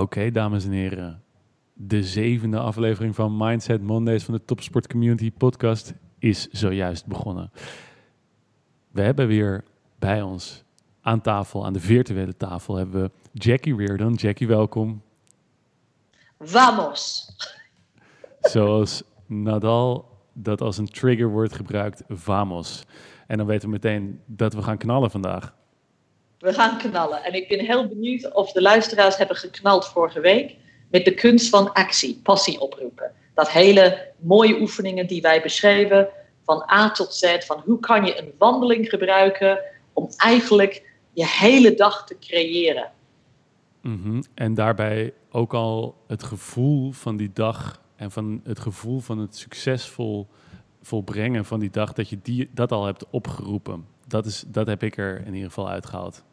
Oké, dames en heren. De zevende aflevering van Mindset Mondays van de Topsport Community Podcast is zojuist begonnen. We hebben weer bij ons aan tafel, aan de virtuele tafel, hebben we Jackie Reardon. Jackie, welkom. Vamos! Zoals Nadal dat als een triggerwoord gebruikt, vamos. En dan weten we meteen dat we gaan knallen vandaag. We gaan knallen. En ik ben heel benieuwd of de luisteraars hebben geknald vorige week met de kunst van actie, passie oproepen. Dat hele mooie oefeningen die wij beschreven, van A tot Z, van hoe kan je een wandeling gebruiken om eigenlijk je hele dag te creëren. Mhm. En daarbij ook al het gevoel van die dag en van het gevoel van het succesvol volbrengen van die dag, dat je die, dat al hebt opgeroepen. Dat, is, dat heb ik er in ieder geval uitgehaald.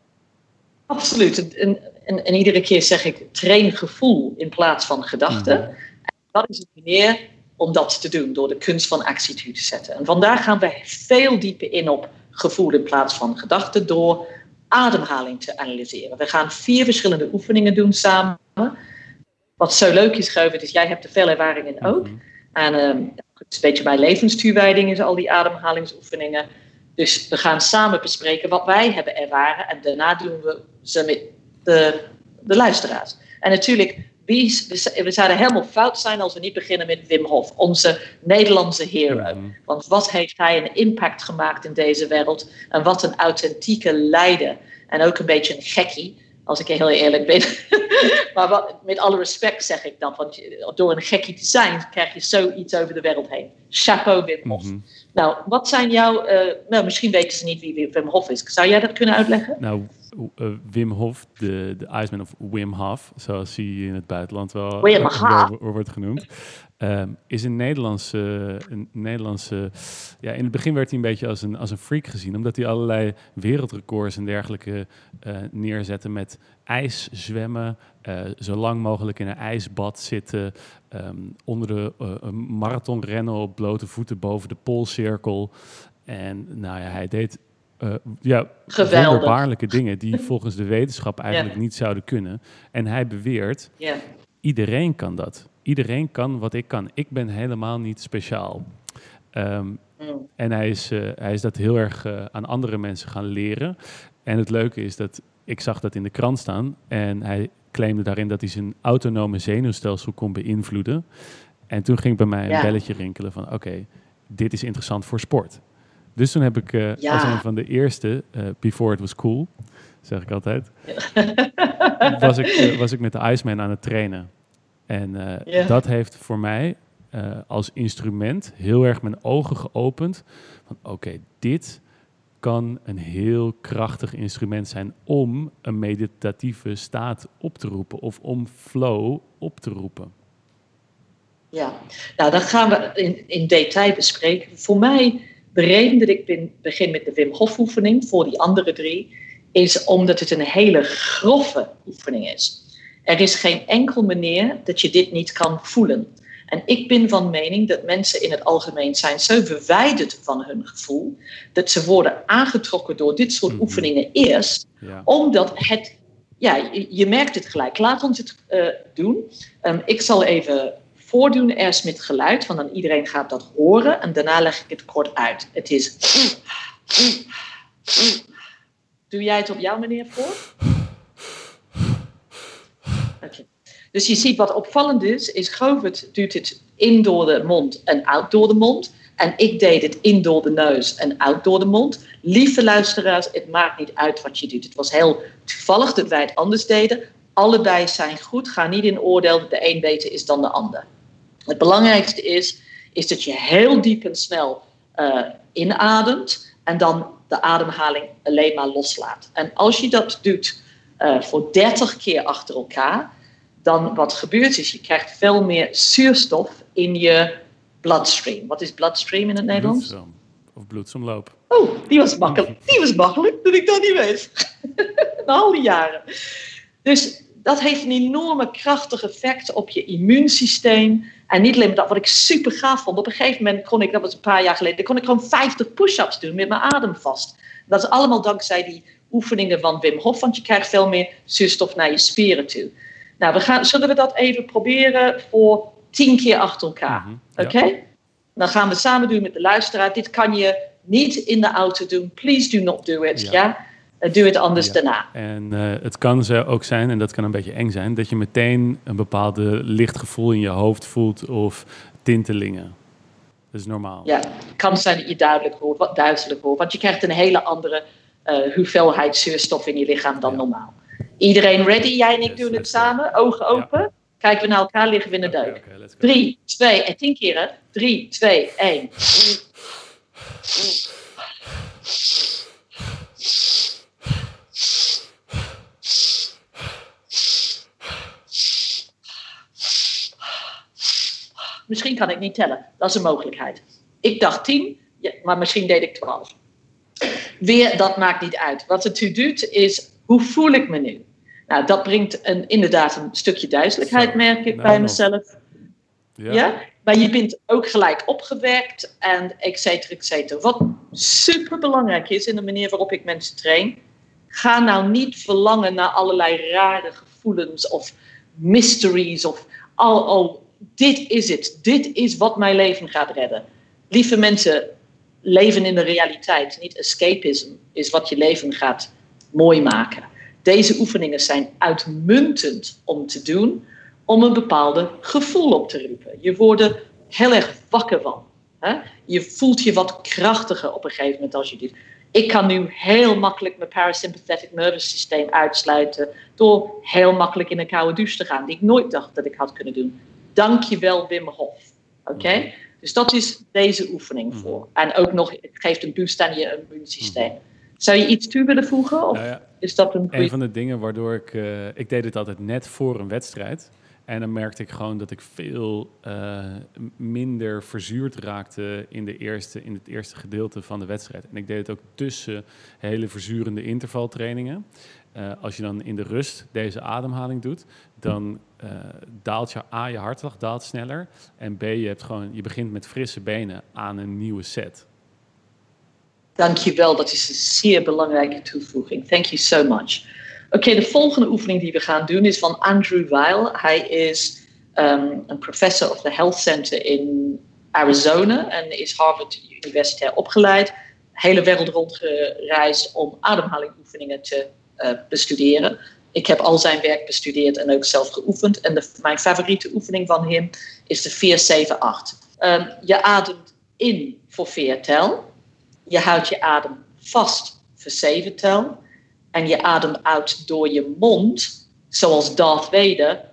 Absoluut. En, en, en iedere keer zeg ik train gevoel in plaats van gedachten. Mhm. En dat is een manier om dat te doen, door de kunst van actie te zetten. En vandaag gaan we veel dieper in op gevoel in plaats van gedachten door ademhaling te analyseren. We gaan vier verschillende oefeningen doen samen. Wat zo leuk is, Govert, is jij hebt er veel ervaring in ook. Mhm. En het is een beetje mijn levenstuurwijding is al die ademhalingsoefeningen. Dus we gaan samen bespreken wat wij hebben ervaren. En daarna doen we ze met de, de luisteraars. En natuurlijk, wie, we zouden helemaal fout zijn als we niet beginnen met Wim Hof, onze Nederlandse hero. Want wat heeft hij een impact gemaakt in deze wereld? En wat een authentieke leider. En ook een beetje een gekkie. Als ik heel eerlijk ben. maar wat, met alle respect zeg ik dan. Want door een gekkie te zijn, krijg je zoiets over de wereld heen. Chapeau Wim Hof. Mhm. Nou, wat zijn jouw... Uh, nou, misschien weten ze niet wie Wim Hof is. Zou jij dat kunnen uitleggen? Nou, Wim Hof, de, de Iceman of Wim Hof, zoals hij in het buitenland wel, wel wordt genoemd. Um, is een Nederlandse, een Nederlandse. Ja, in het begin werd hij een beetje als een, als een freak gezien, omdat hij allerlei wereldrecords en dergelijke uh, neerzette met ijs zwemmen, uh, zo lang mogelijk in een ijsbad zitten, um, onder de uh, marathon rennen op blote voeten boven de poolcirkel. En nou ja, hij deed uh, ja, wonderbaarlijke dingen die volgens de wetenschap eigenlijk niet zouden kunnen. En hij beweert, yeah. iedereen kan dat iedereen kan wat ik kan. Ik ben helemaal niet speciaal. Um, mm. En hij is, uh, hij is dat heel erg uh, aan andere mensen gaan leren. En het leuke is dat ik zag dat in de krant staan. En hij claimde daarin dat hij zijn autonome zenuwstelsel kon beïnvloeden. En toen ging bij mij een ja. belletje rinkelen van oké, okay, dit is interessant voor sport. Dus toen heb ik uh, ja. als een van de eerste, before it was cool, zeg ik altijd, was, ik, was ik met de Iceman aan het trainen. En dat heeft voor mij uh, als instrument heel erg mijn ogen geopend. Van oké, okay, dit kan een heel krachtig instrument zijn om een meditatieve staat op te roepen of om flow op te roepen. Ja, nou dat gaan we in, in detail bespreken. Voor mij, de reden dat ik begin met de Wim Hof oefening voor die andere drie, is omdat het een hele grove oefening is. Er is geen enkel manier dat je dit niet kan voelen. En ik ben van mening dat mensen in het algemeen zijn zo verwijderd van hun gevoel, dat ze worden aangetrokken door dit soort mhm. oefeningen eerst, omdat het, ja, je, merkt het gelijk. Laat ons het uh, doen. Um, ik zal even voordoen eerst met geluid, want dan iedereen gaat dat horen en daarna leg ik het kort uit. Het is. Doe jij het op jouw manier voor? Dus je ziet wat opvallend is, is Govert doet het in door de mond en uit door de mond. En ik deed het in door de neus en uit door de mond. Lieve luisteraars, het maakt niet uit wat je doet. Het was heel toevallig dat wij het anders deden. Allebei zijn goed. Ga niet in oordeel dat de een beter is dan de ander. Het belangrijkste is, is dat je heel diep en snel uh, inademt en dan de ademhaling alleen maar loslaat. En als je dat doet uh, voor 30 keer achter elkaar, dan wat gebeurt is, je krijgt veel meer zuurstof in je bloodstream. Wat is bloodstream in het Nederlands? Bloedstroom. Of bloedsomloop. Oh, die was makkelijk. Die was makkelijk, dat ik dat niet weet. Na al die jaren. Dus dat heeft een enorme krachtig effect op je immuunsysteem. En niet alleen dat, wat ik super gaaf vond. Op een gegeven moment kon ik, dat was een paar jaar geleden, kon ik gewoon 50 push-ups doen met mijn adem vast. Dat is allemaal dankzij die oefeningen van Wim Hof, want je krijgt veel meer zuurstof naar je spieren toe. Nou, we gaan, zullen we dat even proberen voor tien keer achter elkaar? Mhm, Oké? Dan gaan we samen doen met de luisteraar. Dit kan je niet in de auto doen. Please do not do it. Ja? Doe het anders daarna. En uh, het kan zo ook zijn, en dat kan een beetje eng zijn, dat je meteen een bepaalde lichtgevoel in je hoofd voelt of tintelingen. Dat is normaal. Ja, het kan zijn dat je duidelijk hoort, wat duidelijk hoort, want je krijgt een hele andere uh, hoeveelheid zuurstof in je lichaam dan normaal. Iedereen ready? Jij en ik doen het samen, ogen open. Kijken we naar elkaar, liggen we in de deuk. Okay, Drie, twee, en tien keer hè. Drie, twee, één. Misschien kan ik niet tellen. Dat is een mogelijkheid. Ik dacht tien, maar misschien deed ik twaalf. Weer, dat maakt niet uit. Wat het u doet is, hoe voel ik me nu? Nou, dat brengt een, inderdaad een stukje duidelijkheid, merk ik nou, bij mezelf. Ja. ja. Maar je bent ook gelijk opgewerkt en et cetera, et cetera. Wat super belangrijk is in de manier waarop ik mensen train. Ga nou niet verlangen naar allerlei rare gevoelens of mysteries of al, al dit is het. Dit is wat mijn leven gaat redden. Lieve mensen, leven in de realiteit, niet escapism, is wat je leven gaat mooi maken. Deze oefeningen zijn uitmuntend om te doen, om een bepaalde gevoel op te roepen. Je wordt er heel erg wakker van. Hè? Je voelt je wat krachtiger op een gegeven moment als je dit. Ik kan nu heel makkelijk mijn parasympathetic nervous systeem uitsluiten door heel makkelijk in een koude douche te gaan, die ik nooit dacht dat ik had kunnen doen. Dankjewel Wim Hof. Oké? Mhm. Dus dat is deze oefening mhm. voor. En ook nog, het geeft een boost aan je immuunsysteem. Mhm. Zou je iets toe willen voegen? Of nou is dat een, een van de dingen waardoor ik... Uh, ik deed het altijd net voor een wedstrijd. En dan merkte ik gewoon dat ik veel uh, minder verzuurd raakte in, de eerste, in het eerste gedeelte van de wedstrijd. En ik deed het ook tussen hele verzurende intervaltrainingen. Uh, als je dan in de rust deze ademhaling doet, dan uh, daalt je A, je hartslag daalt sneller. En B, je, hebt gewoon, je begint met frisse benen aan een nieuwe set. Dankjewel, dat is een zeer belangrijke toevoeging. Thank you so much. Oké, de volgende oefening die we gaan doen is van Andrew Weil. Hij is um, een professor of the Health Center in Arizona en is Harvard Universitair opgeleid. Hele wereld rondgereisd om ademhalingoefeningen te bestuderen. Ik heb al zijn werk bestudeerd en ook zelf geoefend. En de, mijn favoriete oefening van hem is de 478. Um, je ademt in voor 4 tel. Je houdt je adem vast voor 7 tel. En je ademt uit door je mond, zoals Darth Vader,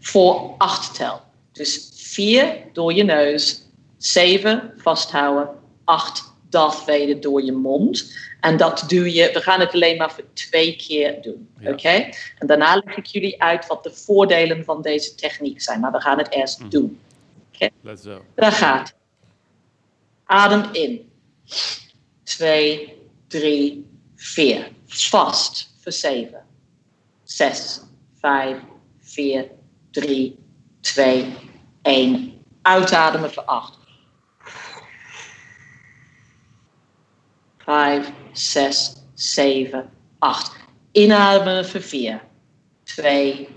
voor 8 tel. Dus 4 door je neus, 7 vasthouden, 8 Vader door je mond. En dat doe je, we gaan het alleen maar voor twee keer doen. Oké? En daarna leg ik jullie uit wat de voordelen van deze techniek zijn. Maar we gaan het eerst mm. doen. Oké? Let's go. Daar gaat. Adem in. Twee, drie, vier. Vast voor zeven. Zes, vijf, vier, drie, twee, één. Uitademen voor acht. Vijf, zes, zeven, acht. Inademen voor vier. Twee,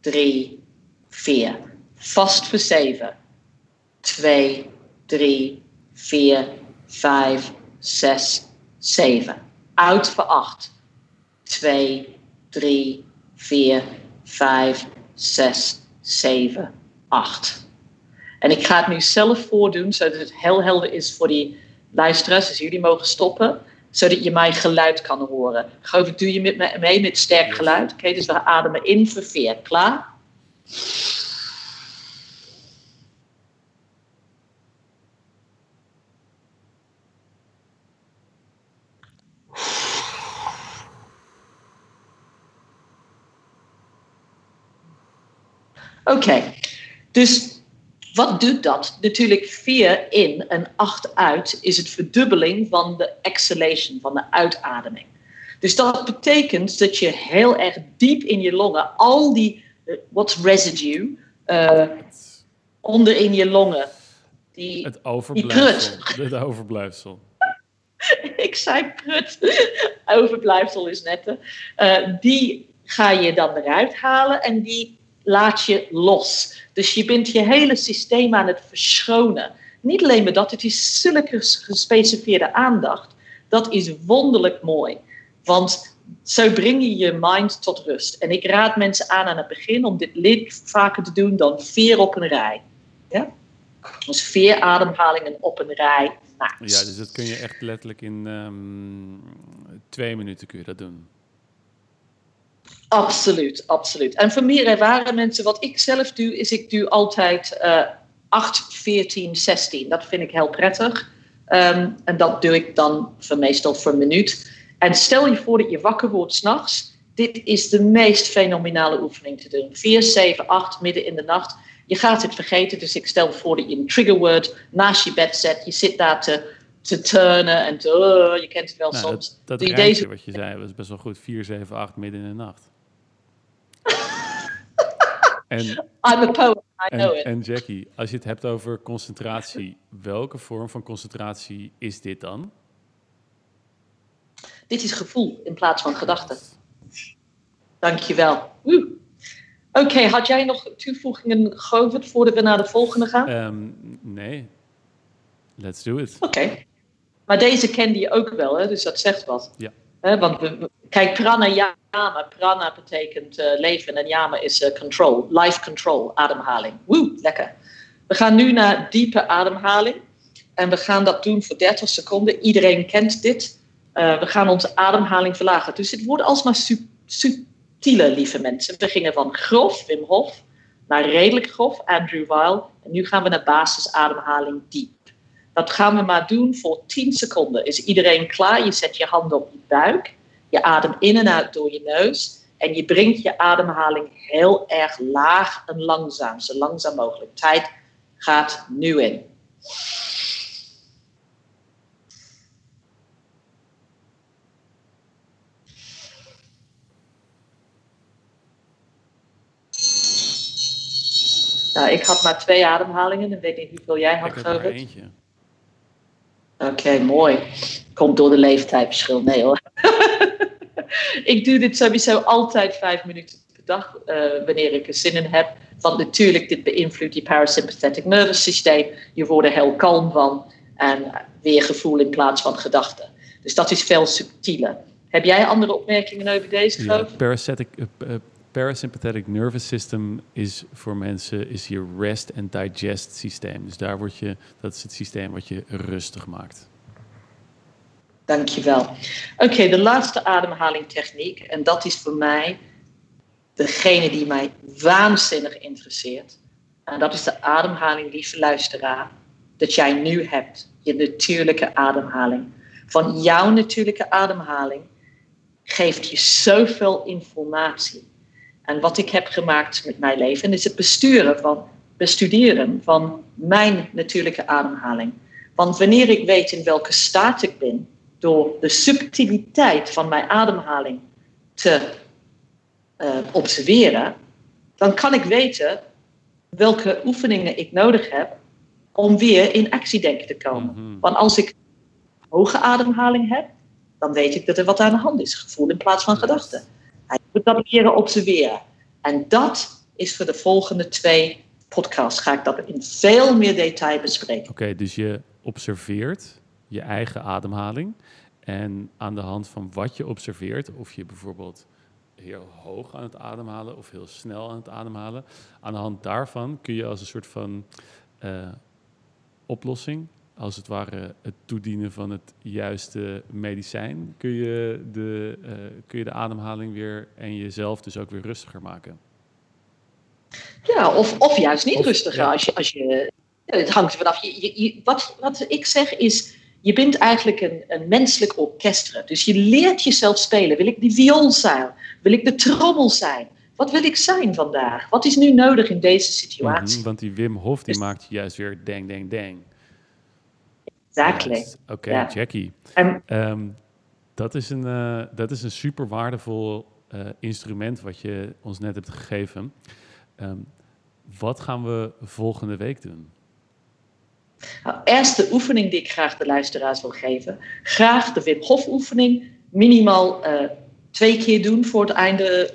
drie, vier. Vast voor zeven. Twee, drie, vier, vijf, zes, zeven. Uit voor acht. Twee, drie, vier, vijf, zes, zeven, acht. En ik ga het nu zelf voordoen, zodat het heel helder is voor die luisteraars. Dus jullie mogen stoppen zodat je mijn geluid kan horen. Geloof ik, doe je met me mee met sterk geluid. Oké, dus we ademen in voor veer. Klaar? Oké, dus wat doet dat? Natuurlijk 4 in en 8 uit is het verdubbeling van de exhalation, van de uitademing. Dus dat betekent dat je heel erg diep in je longen, al die, uh, what's residue, uh, onder in je longen, die, het overblijfsel. Die het overblijfsel. Ik zei prut. overblijfsel is net. Uh, die ga je dan eruit halen en die laat je los. Dus je bent je hele systeem aan het verschonen. Niet alleen maar dat, het is zulke gespecificeerde aandacht. Dat is wonderlijk mooi. Want zo breng je je mind tot rust. En ik raad mensen aan aan het begin om dit lid vaker te doen dan vier op een rij. Ja? Dus vier ademhalingen op een rij. Ja, dus dat kun je echt letterlijk in um, twee minuten kun je dat doen. Absoluut, absoluut. En voor meer ervaren mensen, wat ik zelf doe, is ik doe altijd uh, 8, 14, 16. Dat vind ik heel prettig. Um, en dat doe ik dan voor meestal voor een minuut. En stel je voor dat je wakker wordt s'nachts. Dit is de meest fenomenale oefening te doen. 4, 7, 8, midden in de nacht. Je gaat het vergeten, dus ik stel voor dat je een triggerword naast je bed zet. Je zit daar te, te turnen en te, uh, je kent het wel nou, soms. Dat, dat deze... wat je zei was best wel goed. 4, 7, 8, midden in de nacht. en, I'm a poet, I know it. En Jackie, als je het hebt over concentratie, welke vorm van concentratie is dit dan? Dit is gevoel in plaats van gedachten. Dankjewel. Oeh. Oké, had jij nog toevoegingen, Govert, voordat we naar de volgende gaan? Um, nee. Let's do it. Oké. Maar deze kende je ook wel, hè? dus dat zegt wat. Ja. want we, kijk, pranayama. Prana betekent uh, leven en yama is uh, control. Life control, ademhaling. Woe, lekker. We gaan nu naar diepe ademhaling. En we gaan dat doen voor 30 seconden. Iedereen kent dit. Uh, we gaan onze ademhaling verlagen. Dus het wordt alsmaar su subtiele, lieve mensen. We gingen van grof, Wim Hof, naar redelijk grof, Andrew Weil. En nu gaan we naar basisademhaling diep. Dat gaan we maar doen voor 10 seconden. Is iedereen klaar? Je zet je handen op je buik. Je ademt in en uit door je neus. En je brengt je ademhaling heel erg laag en langzaam. Zo langzaam mogelijk. Tijd gaat nu in. Nou, ik had maar twee ademhalingen. Ik weet niet hoeveel jij had, Ik eentje. Oké, mooi. Komt door de leeftijdsverschil. Nee hoor. ik doe dit sowieso altijd vijf minuten per dag, uh, wanneer ik er zin in heb. Want natuurlijk, dit beïnvloedt je parasympathetic nervous systeem. Je wordt er heel kalm van. En weer gevoel in plaats van gedachten. Dus dat is veel subtieler. Heb jij andere opmerkingen over deze, ja, parasympathetic, uh, parasympathetic nervous system is voor mensen is je rest and digest systeem. Dus daar word je, dat is het systeem wat je rustig maakt. Dankjewel. Oké, de laatste ademhalingtechniek. En dat is voor mij degene die mij waanzinnig interesseert. En dat is de ademhaling, lieve luisteraar, dat jij nu hebt. Je natuurlijke ademhaling. Van jouw natuurlijke ademhaling geeft je zoveel informatie. En wat ik heb gemaakt met mijn leven is het besturen van, bestuderen van mijn natuurlijke ademhaling. Want wanneer ik weet in welke staat ik ben, door de subtiliteit van mijn ademhaling te uh, observeren, dan kan ik weten welke oefeningen ik nodig heb om weer in actiedenken te komen. Mhm. Want als ik hoge ademhaling heb, dan weet ik dat er wat aan de hand is. Gevoel in plaats van gedachten. Dat leren observeren. En dat is voor de volgende twee podcasts. Ga ik dat in veel meer detail bespreken. Oké, dus je observeert je eigen ademhaling. En aan de hand van wat je observeert, of je bijvoorbeeld heel hoog aan het ademhalen of heel snel aan het ademhalen, aan de hand daarvan kun je als een soort van uh, oplossing als het ware het toedienen van het juiste medicijn, kun je de, uh, kun je de ademhaling weer en jezelf dus ook weer rustiger maken. Ja, of, of juist niet rustiger. Als je, als je, het hangt er vanaf. Je, je, wat, wat ik zeg is, je bent eigenlijk een, een menselijk orkestra. Dus je leert jezelf spelen. Wil ik die viool zijn? Wil ik de trommel zijn? Wat wil ik zijn vandaag? Wat is nu nodig in deze situatie? Mm want die Wim Hof die dus, maakt juist weer dang, dang, dang. Exactly. Oké, Jackie. Um, dat, is een, uh, dat is een super waardevol uh, instrument wat je ons net hebt gegeven. Um, wat gaan we volgende week doen? Nou, eerste oefening die ik graag de luisteraars wil geven. Graag de Wim Hof oefening. Minimaal uh, twee keer doen voor het einde,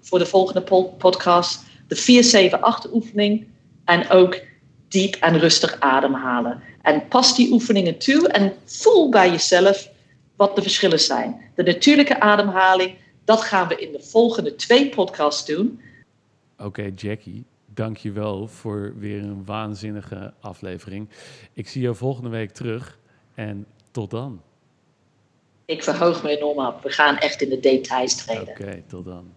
voor de volgende podcast. De 4-7-8 oefening. En ook diep en rustig ademhalen. En pas die oefeningen toe en voel bij jezelf wat de verschillen zijn. De natuurlijke ademhaling, dat gaan we in de volgende twee podcasts doen. Oké, Jackie, dank je wel voor weer een waanzinnige aflevering. Ik zie jou volgende week terug en tot dan. Ik verhoog me enorm op. We gaan echt in de details treden. Oké, tot dan.